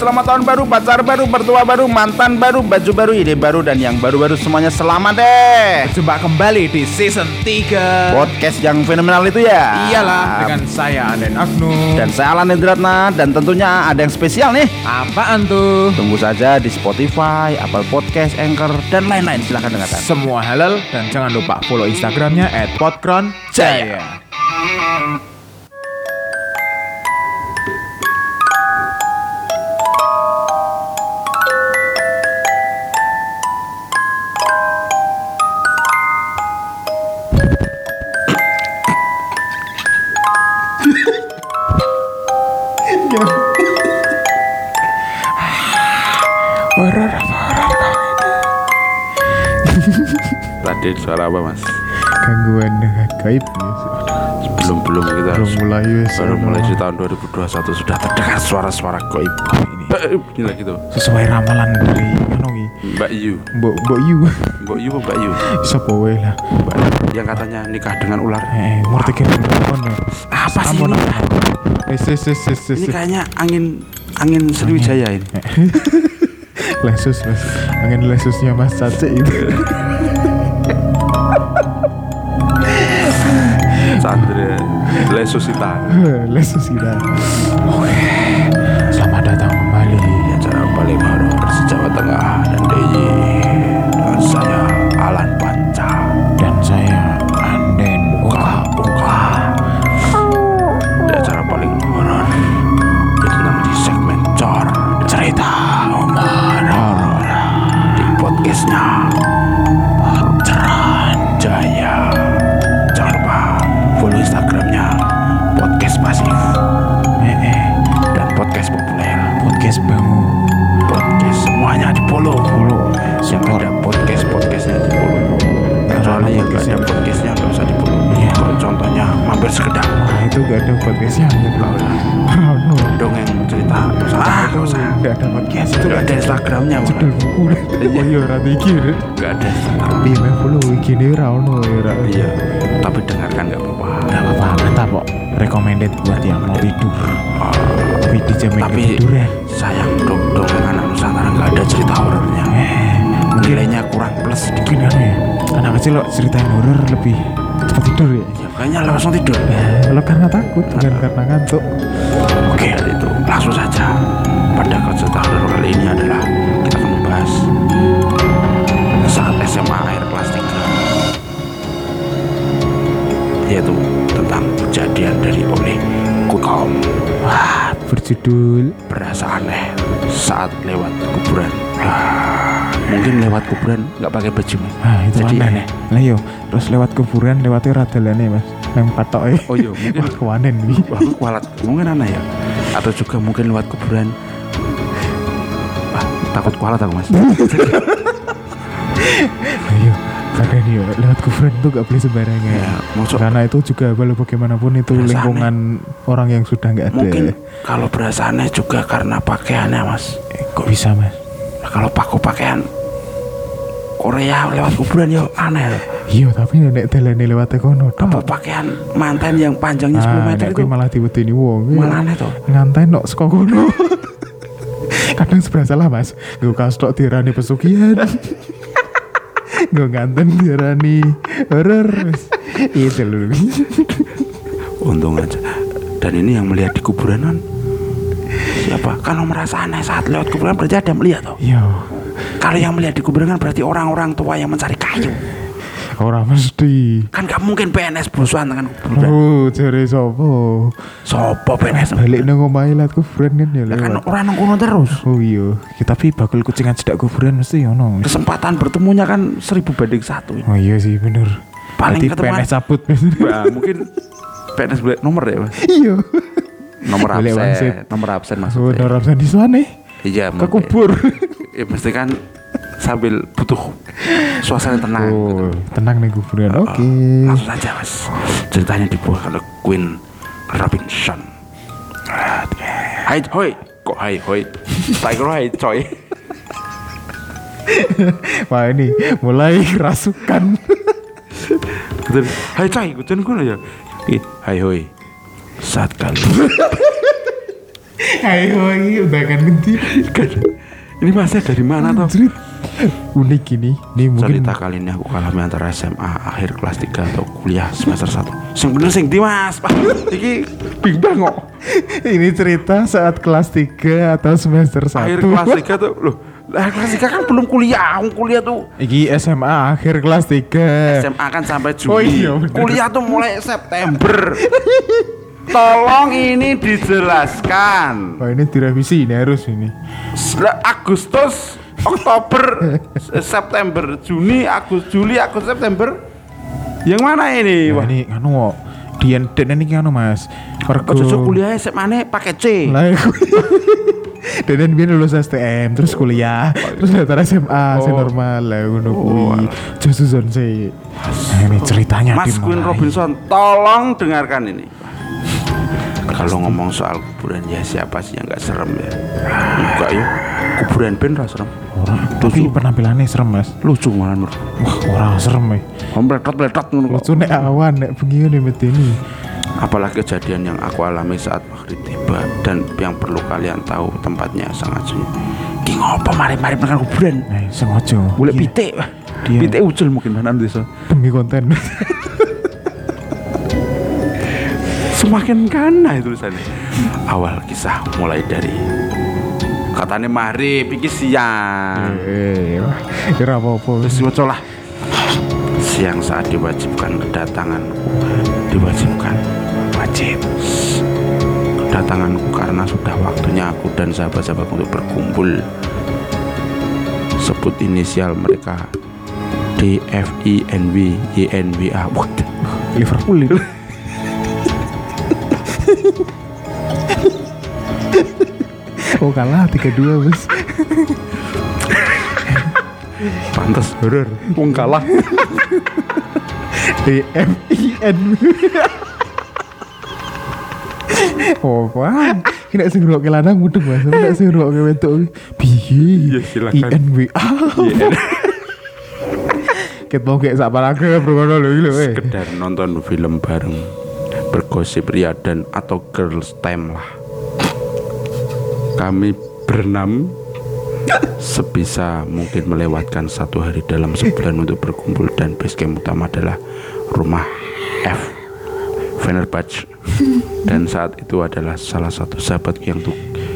selamat tahun baru, pacar baru, mertua baru, mantan baru, baju baru, ide baru, dan yang baru-baru semuanya selamat deh. Jumpa kembali di season 3 Podcast yang fenomenal itu ya. Iyalah dengan saya Aden Agnu Dan saya Alan Indratna dan tentunya ada yang spesial nih. Apaan tuh? Tunggu saja di Spotify, Apple Podcast, Anchor, dan lain-lain. Silahkan dengarkan. Semua halal dan jangan lupa follow Instagramnya at podkronjaya suara apa mas? gangguan dengan gaib ya. Belum belum kita belum mulai wes baru mulai di tahun 2021 sudah terdengar suara-suara goib. ini Gila gitu. sesuai ramalan dari anu iki Mbak Yu, mbok mbok yu Mbak Yu, Mbak Yu, sapa wae lah Mbak yang katanya nikah dengan ular. eh ngerti kan Apa sih ini? Wes wes wes wes Ini kayaknya angin angin Sriwijaya ini. lesus mas angin lesusnya mas Cace itu Lesusita. lesus ada podcast itu gak ada instagramnya Judul malah. buku Oh iya ora iki. gak ada instagram Piye meh follow iki ne ra ono ya iya tapi dengarkan gak apa-apa Enggak apa-apa, mantap kok. Recommended buat yang mau tidur. Tapi dijamin tapi tidur ya. sayang dong dongeng anak nusantara gak ada cerita horornya Eh, nilainya kurang plus sedikit anu ya. Anak kecil lo ceritain horor lebih cepat tidur ya. ya, kayaknya langsung tidur Ya, lo karena takut bukan karena ngantuk. Oke, itu langsung saja pada cerita horor kali ini adalah kita akan membahas saat SMA akhir kelas 3 yaitu tentang kejadian dari oleh Kukom Wah, berjudul berasa aneh saat lewat kuburan mungkin lewat kuburan nggak pakai baju Ah, itu Jadi aneh. aneh. Lah yo, terus lewat kuburan lewatnya radalane, Mas. Yang patoke. Oh iya, mungkin. Wah, kewanen nih. Wah, kualat mungkin aneh ya atau juga mungkin lewat kuburan takut kualat aku mas Ayo, kadang yo lewat kuburan itu gak boleh sembarangan. ya maksud Karena itu juga walau bagaimanapun itu lingkungan orang yang sudah nggak ada. Mungkin kalau berasa aneh juga karena pakaiannya mas Eh, kok bisa mas? Nah, Kalau paku pakaian Korea lewat kuburan ya aneh loh. Iya tapi nenek telene lewat kono Apa pakaian mantan yang panjangnya 10 Ah, meter nek itu malah diwedeni wong. Malah aneh tuh Ngantai nok saka kono. Kadang seberang salah mas. Gue kaos tok tirani pesugihan. Gue nganten tirani horor. Itu loh. Untung aja Dan ini yang melihat di kuburan kan Siapa? Kalau merasa aneh saat lewat kuburan berarti ada yang melihat tuh Yo, Kalau yang melihat di kuburan kan berarti orang-orang tua yang mencari kayu orang mesti. Kan gak mungkin PNS berusuhan dengan kuburan Oh, jare sopo? Sopo PNS Balik nang omahe lat kuburan kan ya Lah kan orang nunggu terus Oh iya, ya, tapi bakul kucingan cedak kuburan mesti ono. Kesempatan bertemunya kan seribu banding satu Oh iya sih bener. Paling Berarti ketemuan- PNS cabut. Wah, mungkin PNS boleh nomor ya mas iya. nomor absen nomor absen Oh, maksudnya orang di sana iya ke kubur. ya, mesti kan sambil butuh suasana tenang Oh, tenang nih kuburan. Oh, Oke. langsung saja mas ceritanya dibuat oleh Queen Robinson Hai hoi kok hai hoi tak kira hai coy Wah ini mulai kerasukan. Betul. Hai coy, kucing gue ya. Hai hoi. Saat kali Ayo, ini udah kan ganti. Ini masnya dari mana toh? Unik ini. Nih mungkin Cerita kali ini aku kalami antara SMA akhir kelas 3 atau kuliah semester 1 Sing bener sing di mas Pak Iki bimbang kok ini cerita saat kelas 3 atau semester 1. Akhir kelas 3 tuh Loh akhir kelas 3 kan belum kuliah Aku kuliah tuh Iki SMA akhir kelas 3. SMA kan sampai Juli Oh iya, bener. Kuliah tuh mulai September Tolong ini dijelaskan Oh ini direvisi ini harus ini. Lah, Agustus Oktober September Juni Agustus Juli Agustus September Yang mana ini Wah Wah ini anu kok. Dian dan ini anu mas. Mergo- cocok kuliah SMA nih pakai C Lah iku. Dan biar lulus STM terus kuliah terus daftar SMA sing Oh. normal lah ngono Oh, kuwi. alah. Josuson sih. Nah, ini ceritanya Mas Queen. Robinson, tolong dengarkan ini. Kalau ngomong soal kuburan ya siapa sih yang nggak serem ya? Enggak ya, kuburan Ben ra serem. Ora, tapi penampilannya serem mas. Lucu malah nur. Wah, ora serem ya. Meletot meletot ngono kok. Lucu nek awan nek bengi nih medeni. Apalagi kejadian yang aku alami saat maghrib tiba dan yang perlu kalian tahu tempatnya sangat sunyi. Ki ngopo mari-mari makan kuburan? Eh, sengaja. Boleh Iya, pitik. Dia- Pitik ucul mungkin mana desa. demi konten. Semakin kana itu tulisannya. Awal kisah mulai dari katanya mari iki siang. Eh, wah, ora apa-apa. Terus lah. Siang saat diwajibkan kedatanganku Diwajibkan Wajib Kedatanganku karena sudah waktunya aku dan sahabat-sahabatku untuk berkumpul Sebut inisial mereka D, F, I, N, W, Y, N, W, A What? Liverpool. oh kalah 3-2 bos Pantes. Horor. Wong kalah. D M I N. Oh wah Kena sing ngrok ke lanang mudeng mas. Kena sing ke wedok. Piye Iya, silakan. I N W A. Ket mau kayak sak paragraf bro ngono lho iki lho eh. Sekedar nonton film bareng Bergosip ria dan atau girls time lah. Kami berenam sebisa mungkin melewatkan satu hari dalam sebulan untuk berkumpul dan base camp utama adalah rumah F Fenerbahce dan saat itu adalah salah satu sahabat yang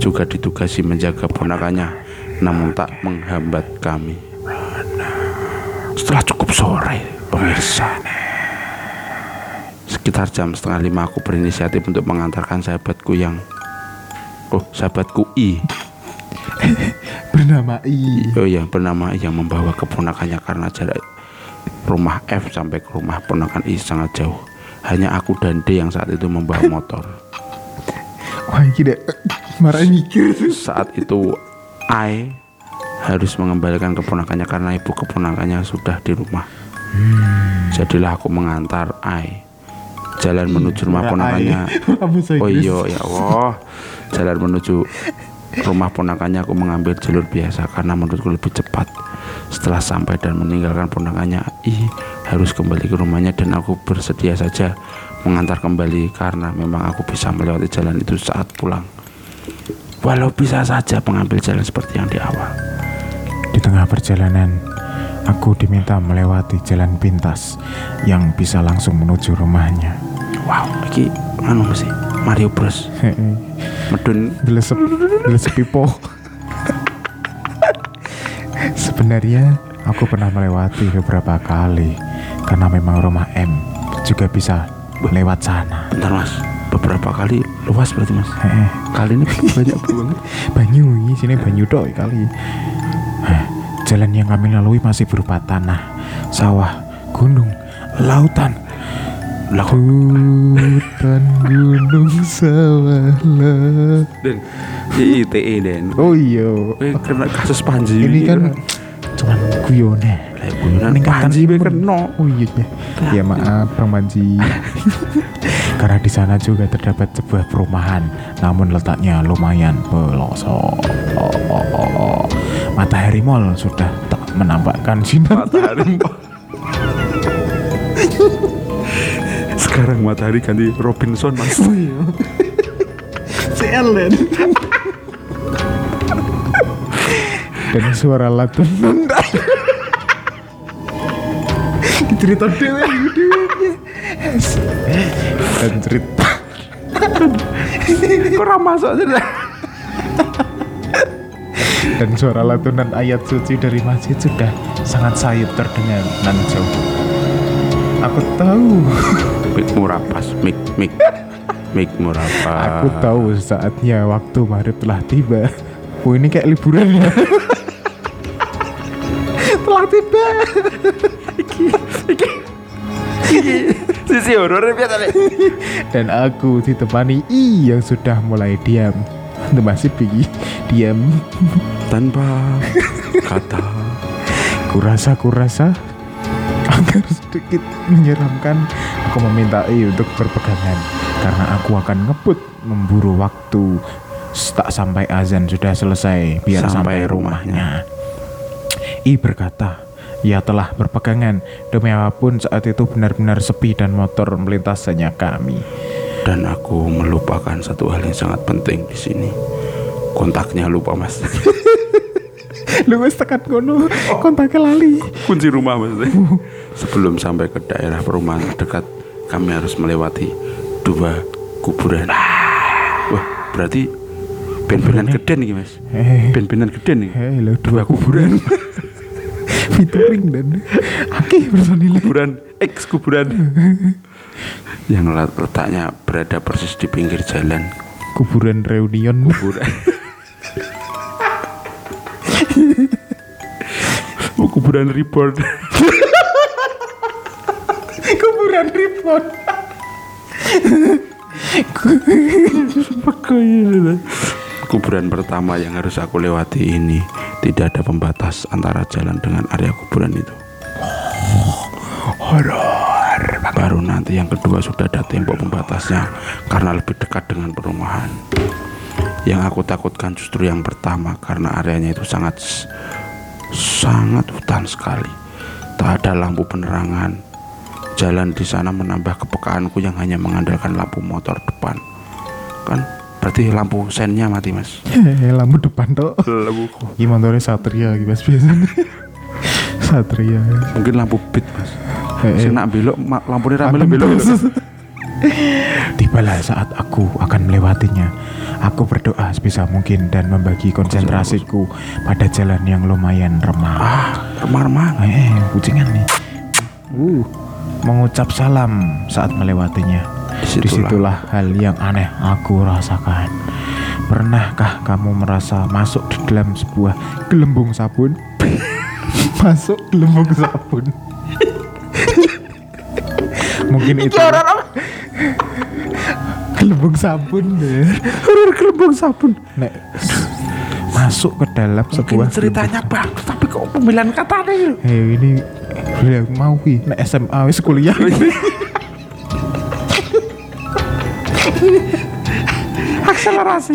juga ditugasi menjaga ponakannya namun tak menghambat kami. Setelah cukup sore pemirsa sekitar jam setengah lima aku berinisiatif untuk mengantarkan sahabatku yang oh sahabatku I Bernama I Oh yang bernama I yang membawa keponakannya karena jarak rumah F sampai ke rumah ponakan I sangat jauh. Hanya aku dan D yang saat itu membawa motor. Wah iki dek Marah mikir Saat itu I harus mengembalikan keponakannya karena ibu keponakannya sudah di rumah. Jadilah aku mengantar I. Jalan menuju rumah ponakannya. Oh iya ya Allah. Jalan menuju rumah ponakannya aku mengambil jalur biasa karena menurutku lebih cepat. Setelah sampai dan meninggalkan ponakannya, ih harus kembali ke rumahnya dan aku bersedia saja mengantar kembali karena memang aku bisa melewati jalan itu saat pulang. Walau bisa saja mengambil jalan seperti yang di awal. Di tengah perjalanan, aku diminta melewati jalan pintas yang bisa langsung menuju rumahnya. Wow, ini anu sih Mario Bros. Medun Delesep, delesep pipo. Sebenarnya aku pernah melewati beberapa kali karena memang rumah M juga bisa lewat sana. bentar mas beberapa kali luas berarti mas Heeh. kali ini banyak banget Banyu ini sini banyu doi kali. Jalan yang kami lalui masih berupa tanah, sawah, gunung, lautan. Lautan, gunung, sawah, lah. dan IITE dan Oh iya, Eh, kena kasus Panji ini kan cuman guyone. Lah, guyonan Meningkatkan Panji be kena. Oh iya, iya. ya maaf Bang Panji. Karena di sana juga terdapat sebuah perumahan, namun letaknya lumayan pelosok. Oh, oh, oh, oh. Matahari Mall sudah tak menampakkan sinar. matahari sekarang matahari ganti Robinson mas. Oh iya. CL dan dan suara latun cerita dewe dan cerita. Kurang masuk aja dan suara latunan ayat suci dari masjid sudah sangat sayup terdengar nan jauh aku tahu. Mik murapas mik mik. Mik murapas aku tahu saatnya waktu maghrib telah tiba. Oh ini kayak liburan ya? Telah tiba. Sisi horor biasa dan aku ditemani I yang sudah mulai diam. Itu masih pergi diam. Tanpa kata. Kurasa kurasa agar sedikit menyeramkan. Aku meminta I untuk berpegangan karena aku akan ngebut memburu waktu. Tak sampai azan sudah selesai biar sampai, Sampai rumahnya. I berkata ia telah berpegangan. Demi apa pun saat itu benar-benar sepi dan motor melintas hanya kami. Dan aku melupakan satu hal yang sangat penting di sini. Kontaknya lupa mas lu wis tekan kono. Kontaknya lali. Kunci rumah maksudnya. Sebelum sampai ke daerah perumahan dekat kami harus melewati dua kuburan. Wah berarti ben-benan gede nih mas. Eh. Ben-benan gede nih Hei, lo dua kuburan. Featuring dan Aki personilnya. kuburan X kuburan. Yang let- letaknya berada persis di pinggir jalan. Kuburan reunion. kuburan Oh, kuburan reborn kuburan repot. kuburan pertama yang harus aku lewati ini tidak ada pembatas antara jalan dengan area kuburan itu Horor. baru nanti yang kedua sudah ada tembok pembatasnya karena lebih dekat dengan perumahan yang aku takutkan justru yang pertama karena areanya itu sangat sangat hutan sekali tak ada lampu penerangan jalan di sana menambah kepekaanku yang hanya mengandalkan lampu motor depan kan berarti lampu sennya mati mas Hei, lampu depan tuh. lampu Gimana satria gitu mas biasanya. satria. mungkin lampu beat mas Hei, Sing nak belok ma- lampunya rame belok. Tibalah saat aku akan melewatinya. Aku berdoa sebisa mungkin dan membagi konsentrasiku pada jalan yang lumayan remah. ah remah-remah Eh, kucingan nih. Uh, mengucap salam saat melewatinya. Di situlah. Di situlah hal yang aneh aku rasakan. Pernahkah kamu merasa masuk di dalam sebuah gelembung sabun? masuk gelembung sabun. Mungkin itu. Gelembung sabun deh. horor gelembung sabun Nek masuk ke dalam mungkin sebuah ceritanya bagus tapi kok pemilihan katanya itu Hei ini ya, mau ki nek SMA wis kuliah. akselerasi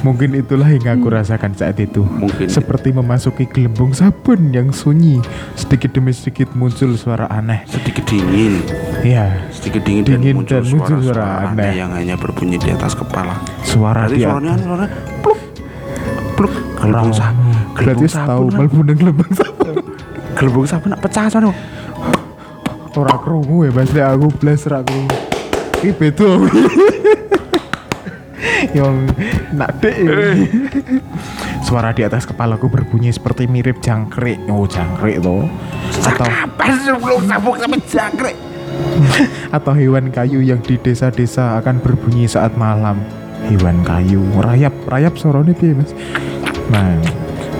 Mungkin itulah yang aku rasakan saat itu. Mungkin. seperti memasuki gelembung sabun yang sunyi. Sedikit demi sedikit muncul suara aneh. sedikit dingin Ya, sedikit dingin, Dingin dan muncul dan muncul suara-suara suara aneh aneh. yang hanya berbunyi di atas kepala suara berarti dia. suaranya suara pluk pluk gelembung sabun Berarti gelembung tahu nang gelembung sabun. gelembung sabun nak pecah sono Ora krungu ya. Nek aku blas ra krungu. Iki beda. Yang nak dek. Suara di atas kepalaku berbunyi seperti mirip jangkrik. Oh, jangkrik toh. Atau kapan sebelum sabuk sampai jangkrik atau hewan kayu yang di desa-desa akan berbunyi saat malam. Hewan kayu, rayap, rayap sorone piye, Mas? Nah,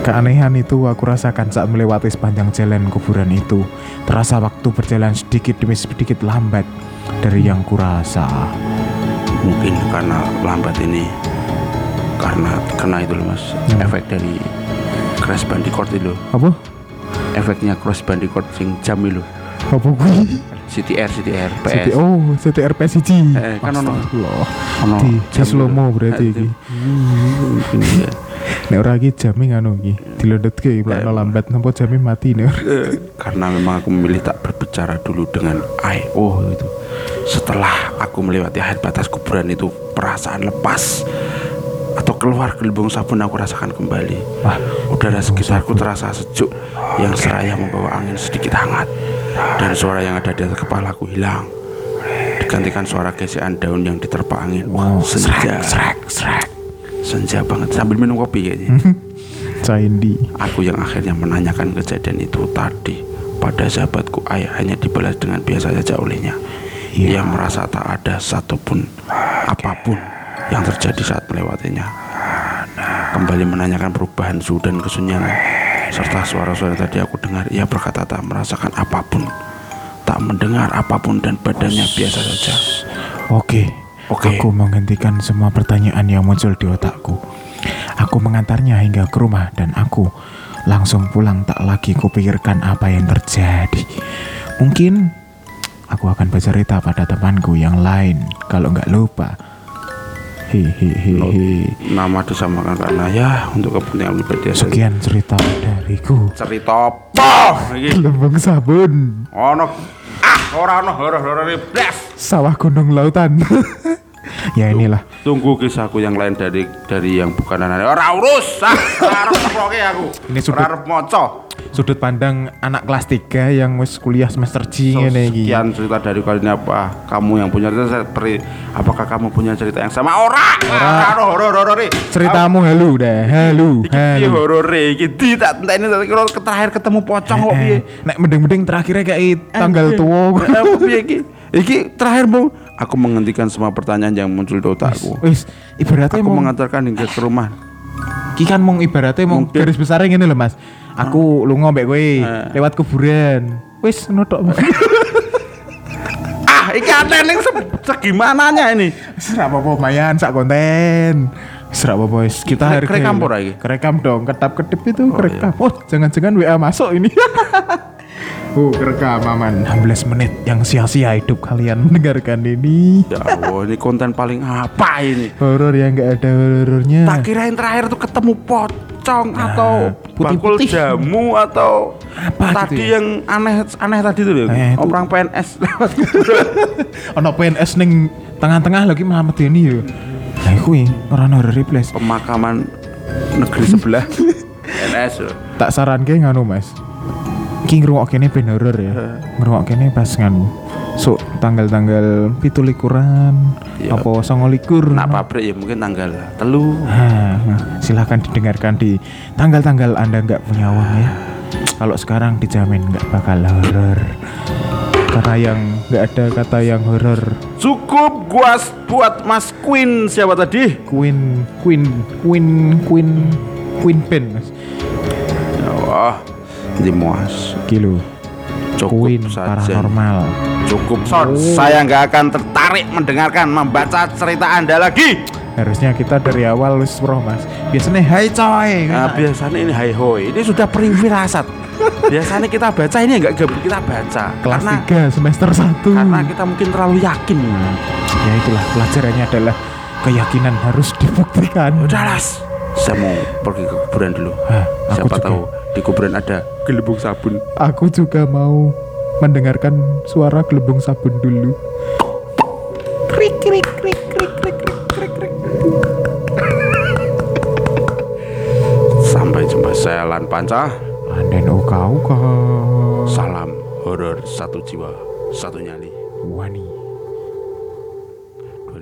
keanehan itu aku rasakan saat melewati sepanjang jalan kuburan itu. Terasa waktu berjalan sedikit demi sedikit lambat dari yang kurasa. Mungkin karena lambat ini karena kena itu loh mas Hmm. efek dari Crash Bandicoot itu. Apa? efeknya Crash Bandicoot sing jam itu. Apa kuwi? CTR CTR CT, PS oh, CTR PSG. Eh, kan ono. Ono Di, slow mo berarti Eh, mungkin ya Nek ora iki jame ngono iki. Dilondotke plakno lambat napa jame mati nek. Eh, karena memang aku memilih tak berbicara dulu dengan I oh itu setelah aku melewati akhir batas kuburan itu perasaan lepas keluar gelembung sabun aku rasakan kembali. Wah, Udara sekitarku terasa sejuk yang seraya membawa angin sedikit hangat. Dan suara yang ada di atas kepalaku hilang. Digantikan suara gesekan daun yang diterpa angin. Wah, senja. srek, srek. Senja banget sambil minum kopi kayaknya. Caindi. Aku yang akhirnya menanyakan kejadian itu tadi pada sahabatku ayah hanya dibalas dengan biasa saja olehnya. Iya. Ia merasa tak ada satupun apa pun yang terjadi saat melewatinya. Kembali menanyakan perubahan suhu dan kesunyian serta suara-suara tadi aku dengar. Ia berkata tak merasakan apa pun, tak mendengar apa pun dan badannya biasa saja. Oke, Oke. aku menghentikan semua pertanyaan yang muncul di otakku. Aku mengantarnya hingga ke rumah dan aku langsung pulang tak lagi kupikirkan apa yang terjadi. Mungkin aku akan bercerita pada temanku yang lain kalau nggak lupa. Hehehe. Nama disamakan karena ya untuk kepentingan pribadi. Sekian cerita dariku. Cerita apa? Lembang sabun, ono ah ora ono horor-horor blas. Sawah gunung lautan. ya inilah. Tunggu kisahku yang lain dari dari yang bukan anak ora urus ah aku. Ini arep maca. Sudut pandang anak kelas 3 yang wis kuliah semester G So, ngene iki. sekian cerita dari kalian apa? Kamu yang punya cerita saya peri, apakah kamu punya cerita yang sama? Ora. Ora ono horor-horor iki. Ceritamu halu dah, halu, Iki piye halu. horor iki? Di tak enteni tak terakhir ketemu pocong kok piye? Eh, nek mending-mending terakhirnya kayak tanggal tua. Eh, piye iki? Iki terakhir mau aku menghentikan semua pertanyaan yang muncul di otakku. Wis, ibaratnya Aku mau mengantarkan hingga ke rumah iki kan mau ibaratnya mau Mungkin. garis besar ngene lho Mas. Aku lunga mbek kowe lewat kuburan. Wis ngono tok. Mas. Ah, iki aneh se- segimananya ini? Wis ra apa-apa mayan sak konten. Ra apa-apa wis kita hargai. kerekam iki? Kerekam dong, ketap-ketip itu Oh, kerekam. Oh, jangan-jangan WA masuk ini. Oh, kerekam aman. 16 menit yang sia-sia hidup kalian mendengarkan ini. Ya Allah, ini konten paling apa ini? Horor yang nggak ada horornya. Tak kirain terakhir tuh ketemu pocong atau bakul putih-putih. jamu atau Apa tadi gitu ya? yang aneh aneh tadi tuh loh. Eh, Orang PNS lewat Ono PNS ning tengah-tengah lagi melamat ini yo. Nah, kuwi ora ono horor replace. pemakaman negeri sebelah. PNS loh. Tak saranke nganu, Mas. Ki ngrungokkene ben horor ya. Ngrungokkene pas nganu. Sok tanggal-tanggal 17-an Iya. apa 29. Nak pabrik ya mungkin tanggal telu. Nah, silahkan didengarkan di tanggal-tanggal Anda nggak punya uang ya. Kalau sekarang dijamin nggak bakal horor. Karena yang nggak ada kata yang horor. Cukup gua buat Mas Queen siapa tadi? Queen, Queen, Queen, Queen, Queen Pen, Mas. Ya Allah, dimuas. Kilo. Cukup Queen saja. paranormal. Cukup son, saya nggak akan tertarik mendengarkan membaca cerita anda lagi. Harusnya kita dari awal wis roh, Mas. Biasanya hai coy. Nah, biasanya ini hai hoi, ini sudah pering firasat. biasanya kita baca ini nggak gabut kita baca Kelas karena 3 semester 1. karena kita mungkin terlalu yakin. Ya itulah pelajarannya adalah keyakinan harus dibuktikan. Udah las, saya mau pergi ke kuburan dulu. Hah, aku Siapa juga. tahu di kuburan ada gelembung sabun. Aku juga mau mendengarkan suara gelembung sabun dulu. Krik krik krik krik krik krik krik krik. Sampai jumpa saya Lan Panca. Anden uka uka. Salam horor satu jiwa, satu nyali. Wani.